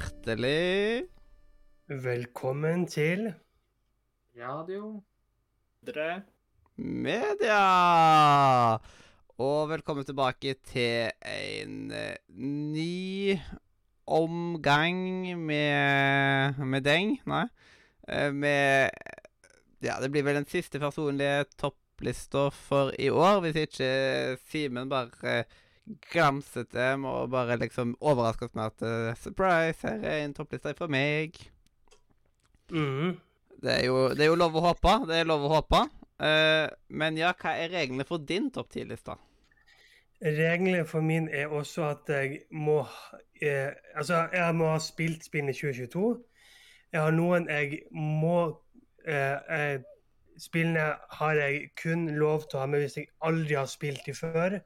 Hjertelig Velkommen til Radio. Dre. media! Og velkommen tilbake til en eh, ny omgang med med deng. Nei. Eh, Med Ja, det blir vel den siste personlige topplista for i år, hvis ikke Simen bare glamset dem og bare liksom overrasket oss med at eh, Surprise, her er en toppliste fra meg. mm, Det er, jo, det er jo lov å håpe. Det er lov å håpe. Uh, men ja, hva er reglene for din topp ti-liste? Reglene for min er også at jeg må eh, Altså, jeg må ha spilt spillene i 2022. Jeg har noen jeg må eh, eh, Spillene har jeg kun lov til å ha med hvis jeg aldri har spilt de før.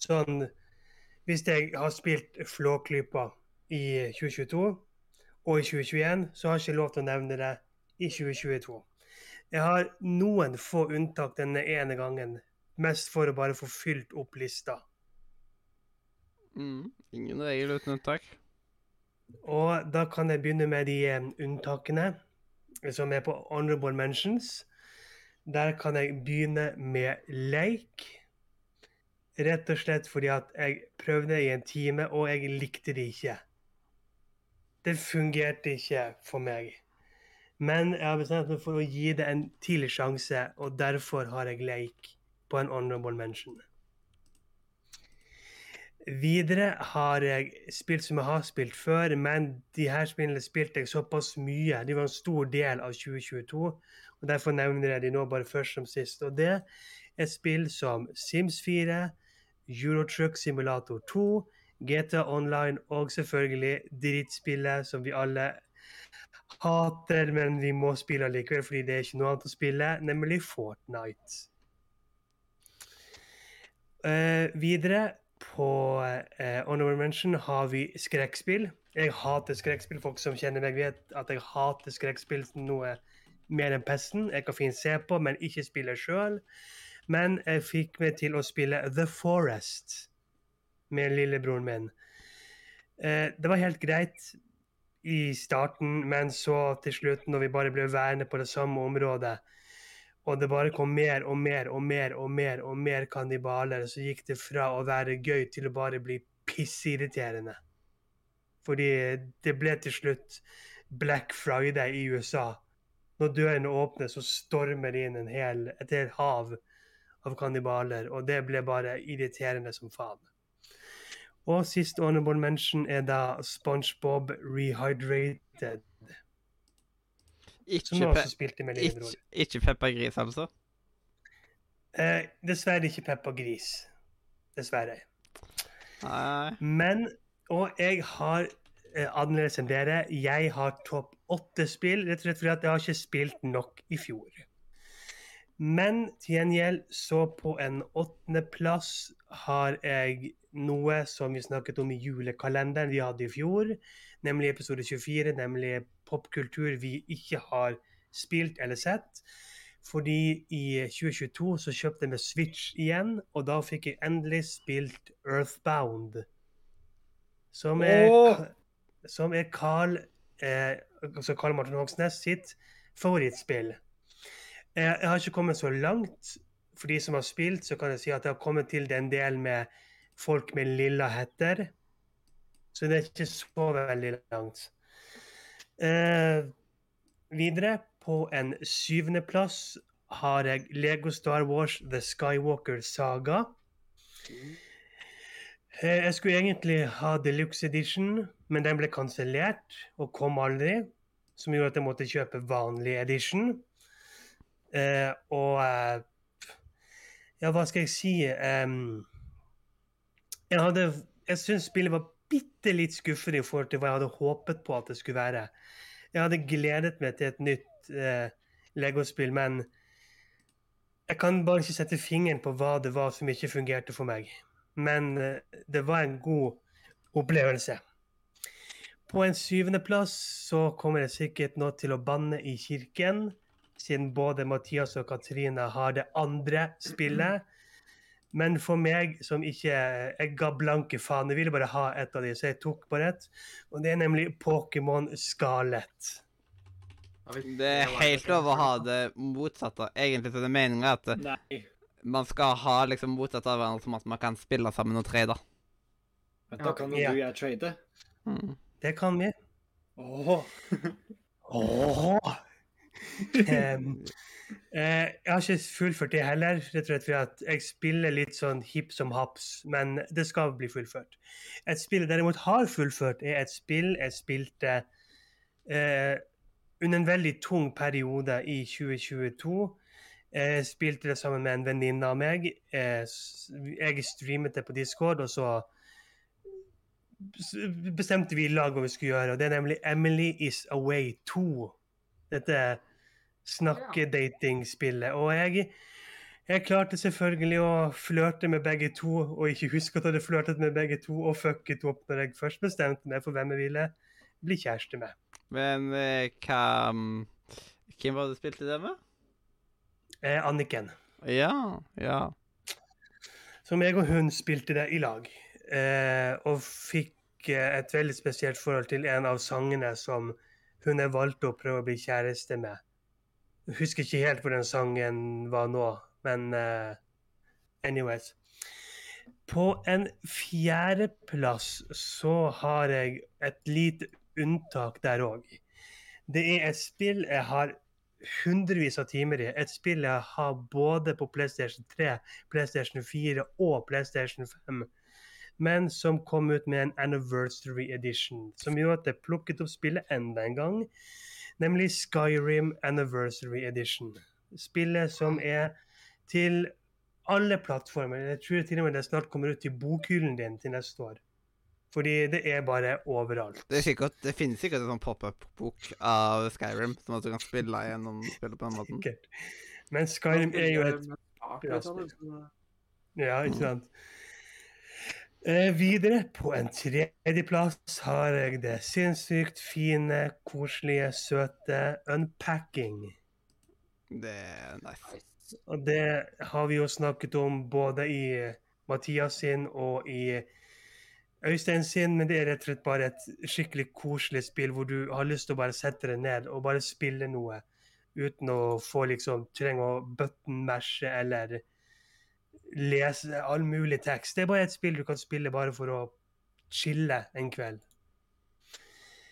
Sånn Hvis jeg har spilt Flåklypa i 2022 og i 2021, så har jeg ikke lov til å nevne det i 2022. Jeg har noen få unntak denne ene gangen, mest for å bare få fylt opp lista. Mm, ingen regel uten unntak. Og da kan jeg begynne med de eh, unntakene som er på honorable mentions. Der kan jeg begynne med leik. Rett og slett fordi at jeg prøvde i en time, og jeg likte det ikke. Det fungerte ikke for meg. Men jeg har bestemt meg for å gi det en tidlig sjanse, og derfor har jeg leik på en honorable mention. Videre har jeg spilt som jeg har spilt før, men de her spillene spilte jeg såpass mye. De var en stor del av 2022, og derfor nevner jeg de nå bare først som sist. Og det er spill som Sims 4, Eurotruck Simulator 2, GTA Online og selvfølgelig drittspillet som vi alle hater, men vi må spille likevel fordi det er ikke noe annet å spille, nemlig Fortnite. Uh, videre på uh, Honorable Mention har vi skrekkspill. Jeg hater skrekkspill. Folk som kjenner meg, vet at jeg hater skrekkspill noe mer enn pesten. Jeg kan fint se på, men ikke spille sjøl. Men jeg fikk meg til å spille The Forest med lillebroren min. Eh, det var helt greit i starten, men så til slutt, når vi bare ble værende på det samme området, og det bare kom mer og mer og mer og mer og mer kannibaler, så gikk det fra å være gøy til å bare bli pissirriterende. Fordi det ble til slutt Black Friday i USA. Når dørene åpner, så stormer det inn en hel, et helt hav av kannibaler, og det ble bare irriterende som faen. Og sist honorable mention er da SpongeBob Rehydrated. Ikke, pe ikke, ikke Peppa Gris, altså? Eh, dessverre ikke Peppa Gris. Dessverre. Nei. Men Og jeg har eh, annerledes enn dere. Jeg har topp åtte spill, rett og slett fordi jeg har ikke spilt nok i fjor. Men til gjengjeld, så på en åttendeplass har jeg noe som vi snakket om i julekalenderen vi hadde i fjor, nemlig episode 24, nemlig popkultur vi ikke har spilt eller sett. Fordi i 2022 så kjøpte jeg med Switch igjen, og da fikk jeg endelig spilt Earthbound. Som er, Åh! som er Carl, eh, altså Carl Martin Hogsnes sitt favorittspill. Eh, jeg har ikke kommet så langt. For de som har spilt, så kan jeg si at jeg har kommet til den delen med folk med lilla hetter. Så det er ikke så veldig langt. Eh, videre, på en syvendeplass, har jeg Lego Star Wars The Skywalker Saga. Eh, jeg skulle egentlig ha Deluxe Edition, men den ble kansellert og kom aldri. Som gjorde at jeg måtte kjøpe vanlig edition. Eh, og eh, Ja, hva skal jeg si? Um, jeg hadde Jeg syns spillet var bitte litt skuffende i forhold til hva jeg hadde håpet på at det skulle være. Jeg hadde gledet meg til et nytt eh, Lego-spill, men jeg kan bare ikke sette fingeren på hva det var som ikke fungerte for meg. Men eh, det var en god opplevelse. På en syvendeplass så kommer jeg sikkert nå til å banne i kirken, siden både Mathias og Katrine har det andre spillet. Men for meg som ikke Jeg ga blanke faen. Jeg ville bare ha et av de, så jeg tok bare ett. Og det er nemlig Pokémon Scarlett. Det er helt lov å ha det motsatte. Egentlig så er det meninga at Nei. man skal ha liksom motsatt av hverandre, som at man kan spille sammen og trade. Men da kan jo Ja. du og jeg trade. Mm. Det kan vi. Åh. Åh! Em, uh, jeg har ikke fullført det heller, rett og slett fordi at jeg spiller litt sånn hipp som haps, men det skal bli fullført. Et spill jeg derimot har fullført, er et spill jeg spilte uh, under en veldig tung periode i 2022. Jeg spilte det sammen med en venninne av meg. Jeg streamet det på Discord, og så bestemte vi i lag hva vi skulle gjøre, og det er nemlig Emily is Away 2. Dette snakkedatingspillet. Og jeg, jeg klarte selvfølgelig å flørte med begge to, og ikke huske at jeg hadde flørtet med begge to, og fucket opp når jeg først bestemte meg for hvem jeg ville bli kjæreste med. Men eh, hva Hvem var det du spilte det med? Eh, Anniken. Ja, ja. Så meg og hun spilte det i lag, eh, og fikk eh, et veldig spesielt forhold til en av sangene som hun er valgt å prøve å bli kjæreste med. Husker ikke helt hvor den sangen var nå, men uh, anyways. På en fjerdeplass så har jeg et lite unntak der òg. Det er et spill jeg har hundrevis av timer i. Et spill jeg har både på PlayStation 3 PlayStation 4 og PlayStation 5, men som kom ut med en anniversary edition, som gjorde at jeg plukket opp spillet enda en gang, nemlig Skyrim Anniversary Edition. Spillet som er til alle plattformer. Jeg tror til og med det snart kommer ut i bokhyllen din til neste år. Fordi det er bare overalt. Det, er sikkert, det finnes sikkert en sånn pop-up-bok av Skyrim, som at du kan spille gjennom spillet på den måten. Sikkert. Men Skyrim er jo et Ja, sånn, Ja, ikke sant. Eh, videre, på en tredjeplass, har jeg det sinnssykt fine, koselige, søte Unpacking. Det er nice. Og det har vi jo snakket om både i Mathias sin og i Øystein sin, men det er rett og slett bare et skikkelig koselig spill hvor du har lyst til å bare sette deg ned og bare spille noe uten å få liksom trenge å button-mashe eller lese all mulig tekst. Det er bare et spill du kan spille bare for å chille en kveld.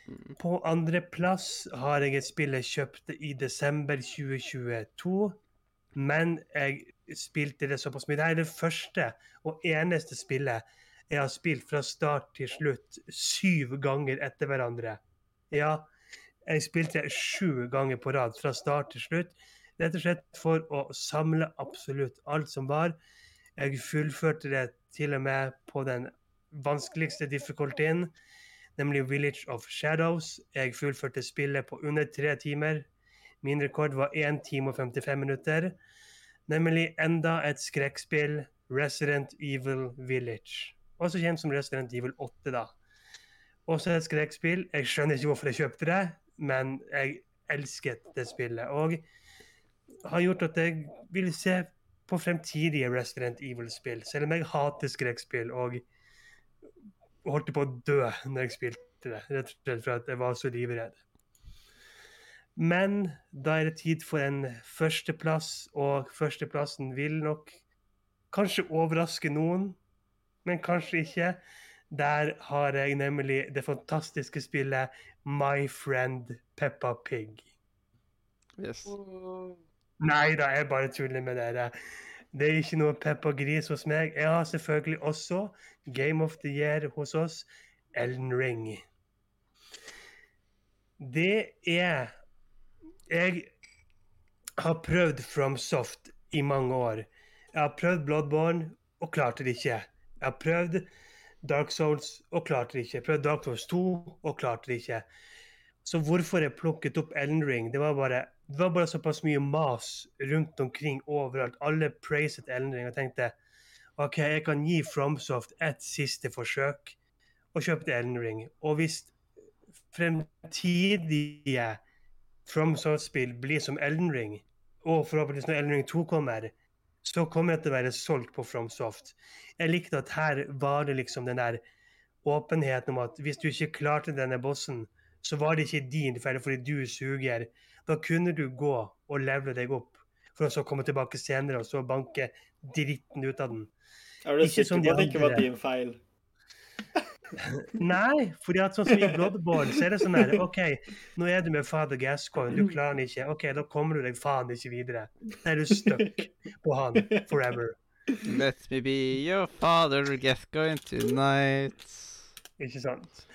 Mm. På andreplass har jeg et spill jeg kjøpte i desember 2022. Men jeg spilte det såpass mye. Det er det første og eneste spillet jeg har spilt fra start til slutt syv ganger etter hverandre. Ja, jeg spilte det sju ganger på rad fra start til slutt. Rett og slett for å samle absolutt alt som var. Jeg fullførte det til og med på den vanskeligste difficultyen, nemlig Village of Shadows. Jeg fullførte spillet på under tre timer. Min rekord var 1 time og 55 minutter. Nemlig enda et skrekkspill, Resident Evil Village. Også kjent som Resident Evil 8, da. Også et skrekkspill. Jeg skjønner ikke hvorfor jeg kjøpte det, men jeg elsket det spillet. Og har gjort at jeg vil se på fremtidige Resident Evil-spill, selv om jeg hater skrekkspill og holdt på å dø når jeg spilte det, rett og slett for at jeg var så livredd. Men da er det tid for en førsteplass, og førsteplassen vil nok kanskje overraske noen, men kanskje ikke. Der har jeg nemlig det fantastiske spillet My Friend Peppa Pig. Yes. Nei da, jeg bare tuller med dere. Det er ikke noe Peppa Gris hos meg. Jeg har selvfølgelig også Game of the Year hos oss, Elden Ring. Det er Jeg har prøvd FromSoft i mange år. Jeg har prøvd Bloodborne og klarte det ikke. Jeg har prøvd Dark Souls og klarte det ikke. Jeg har prøvd Dark Souls 2 og klarte det ikke. Så hvorfor jeg plukket opp Elden Ring, det var bare, det var bare såpass mye mas rundt omkring overalt. Alle praiset Elden Ring og tenkte OK, jeg kan gi Fromsoft et siste forsøk, og kjøpte Elden Ring. Og hvis fremtidige FromSoft-spill blir som Elden Ring, og forhåpentligvis når Elden Ring 2 kommer, så kommer jeg til å være solgt på FromSoft. Jeg likte at her var det liksom den der åpenheten om at hvis du ikke klarte denne bossen, så var det ikke din feil fordi du suger. Da kunne du gå og levele deg opp, for å så komme tilbake senere og så banke dritten ut av den. Er du sikker på de at det ikke var din feil? Nei, fordi at sånn som i Bloodborne, så er det sånn her OK, nå er du med Father Gascoigne, du klarer den ikke. OK, da kommer du deg faen ikke videre. Da er du stuck på han forever. Let me be your father, Gascoigne tonight. Ikke sant?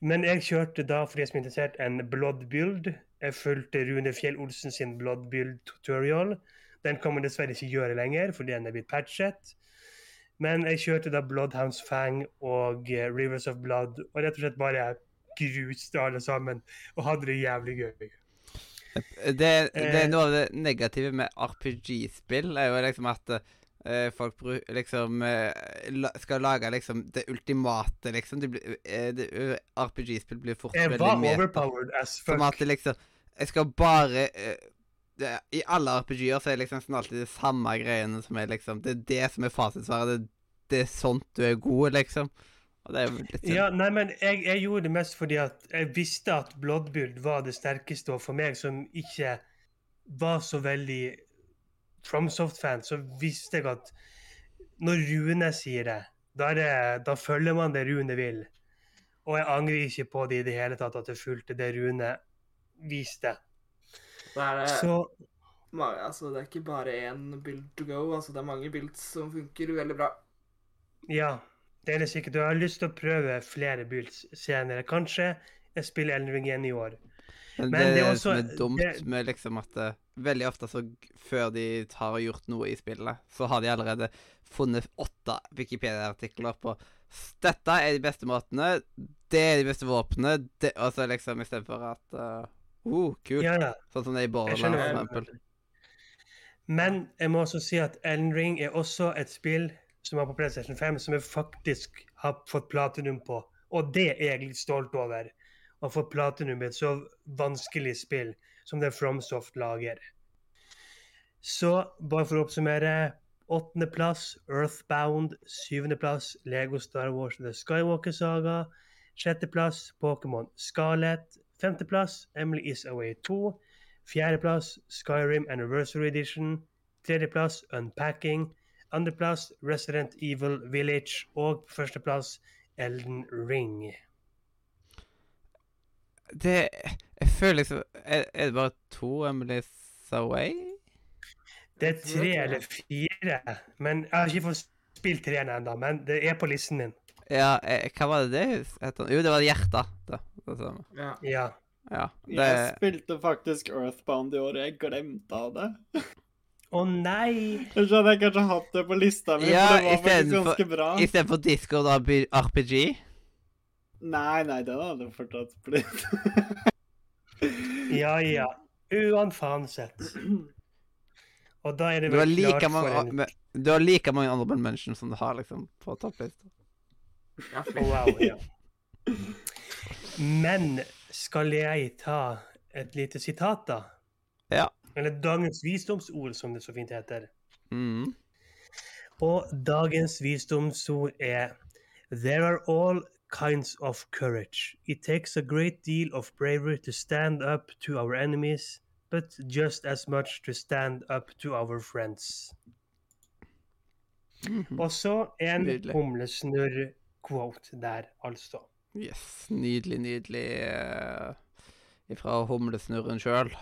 Men jeg kjørte da, for de som er interessert, en Blood Build. Jeg fulgte Rune Fjell Olsen sin Blood Build tutorial. Den kan man dessverre ikke gjøre lenger, fordi den er blitt patchet. Men jeg kjørte da Bloodhounds Fang og eh, Rivers of Blood, og rett og slett bare gruste alle sammen og hadde det jævlig gøy. Det, det Eh. er noe av det negative med RPG-spill, er jo liksom at eh, folk bru, liksom eh, skal lage liksom det ultimate, liksom. Eh, eh, RPG-spill blir fort Jeg veldig var overpowered as Som at det liksom Jeg skal bare eh, det, I alle RPG-er så er det liksom sånn alltid de samme greiene som er liksom Det er det som er fasitsvaret. Det, det er sånt du er god, liksom. Og det er litt sånn. Ja, nei, men jeg, jeg gjorde det mest fordi at jeg visste at Bloodbuild var det sterkeste, og for meg som ikke var så veldig FromSoft-fan, så visste jeg at når Rune sier det, da, det, da følger man det Rune vil. Og jeg angrer ikke på det i det hele tatt, at jeg fulgte det Rune viste. Det er Så altså, det er ikke bare én build to go. Altså, det er mange builds som funker veldig bra. ja, det er det sikkert. Og jeg har lyst til å prøve flere builds senere. Kanskje jeg spiller Elden Ring igjen i år. Men, det, det er også- som er dumt det- med liksom at det, Veldig ofte så før de har gjort noe i spillet, så har de allerede funnet åtte Wikipedia-artikler på Dette er de beste måtene, det er de beste våpnene, og så liksom istedenfor at uh, oh, kult. Ja, ja. Sånn som det er i Borderland, for eksempel. Men jeg må også si at Elden Ring er også et spill som er på PlayStation 5, som jeg faktisk har fått platinum på. Og det er jeg litt stolt over. Å få platinum i et så vanskelig spill som det FromSoft lager. Så bare for å oppsummere. Åttendeplass Earthbound. Syvendeplass Lego Star Wars The Skywalker Saga. Sjetteplass Pokémon Scarlet. Femteplass Emily Is Away 2. Fjerdeplass Skyrim Anniversary Edition. Tredjeplass Unpacking. Andreplass Resident Evil Village. Og førsteplass Elden Ring. Det Jeg føler liksom Er, er det bare to Emily's Away? Det er tre eller fire. Men jeg har ikke fått spilt treeren ennå. Men det er på listen din. Ja, eh, hva var det det het? Jo, det var Hjerta. Det, det. Ja. Ja. Ja. Jeg spilte faktisk Earthbound i år, og jeg glemte av det. Å nei! Jeg hadde jeg kanskje hatt det på lista mi, Ja, for det var faktisk istedenfor- ganske bra. Istedenfor Discord RPG. Nei, nei, den hadde fortsatt blitt. Ja, ja. Uansett. Og da er det vel like klart mange, for en du har like mange honorable mentions som du har liksom på topplista. ja Wow, ja. Men skal jeg ta et lite sitat, da? Ja. Eller dagens visdomsord, som det så fint heter. Mm. Og dagens visdomsord er There are all kinds of courage. It takes a great deal of bravery to stand up to our enemies, but just as much to stand up to our friends. Mhm. Og så en humlesnurr-quote der, altså. Yes. Nydelig, nydelig uh, ifra humlesnurren sjøl.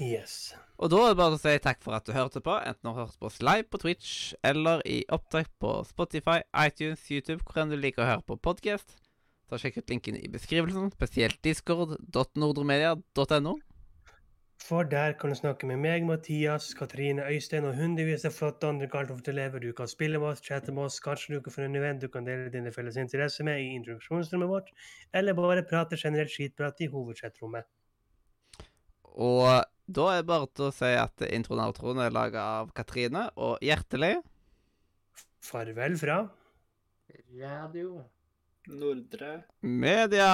Yes. Og da er det bare å si takk for at du hørte på, enten du har hørt på oss live på Twitch eller i opptak på Spotify, iTunes, YouTube, hvor enn du liker å høre på podkast. Så sjekk ut linken i beskrivelsen, spesielt discord.nordremedia.no. For der kan du snakke med meg, Mathias, Katrine, Øystein og hundrevis av flotte andre Karltoft-elever. Du kan spille med oss, chatte med oss, kanskje du kan få en venn du kan dele dine felles interesser med i introduksjonsrommet vårt, eller bare prate generelt skitprat i hovedchatrommet. Og da er det bare til å si at introen og outroen er laga av Katrine, og hjertelig Farvel fra Radio. Nordre. media!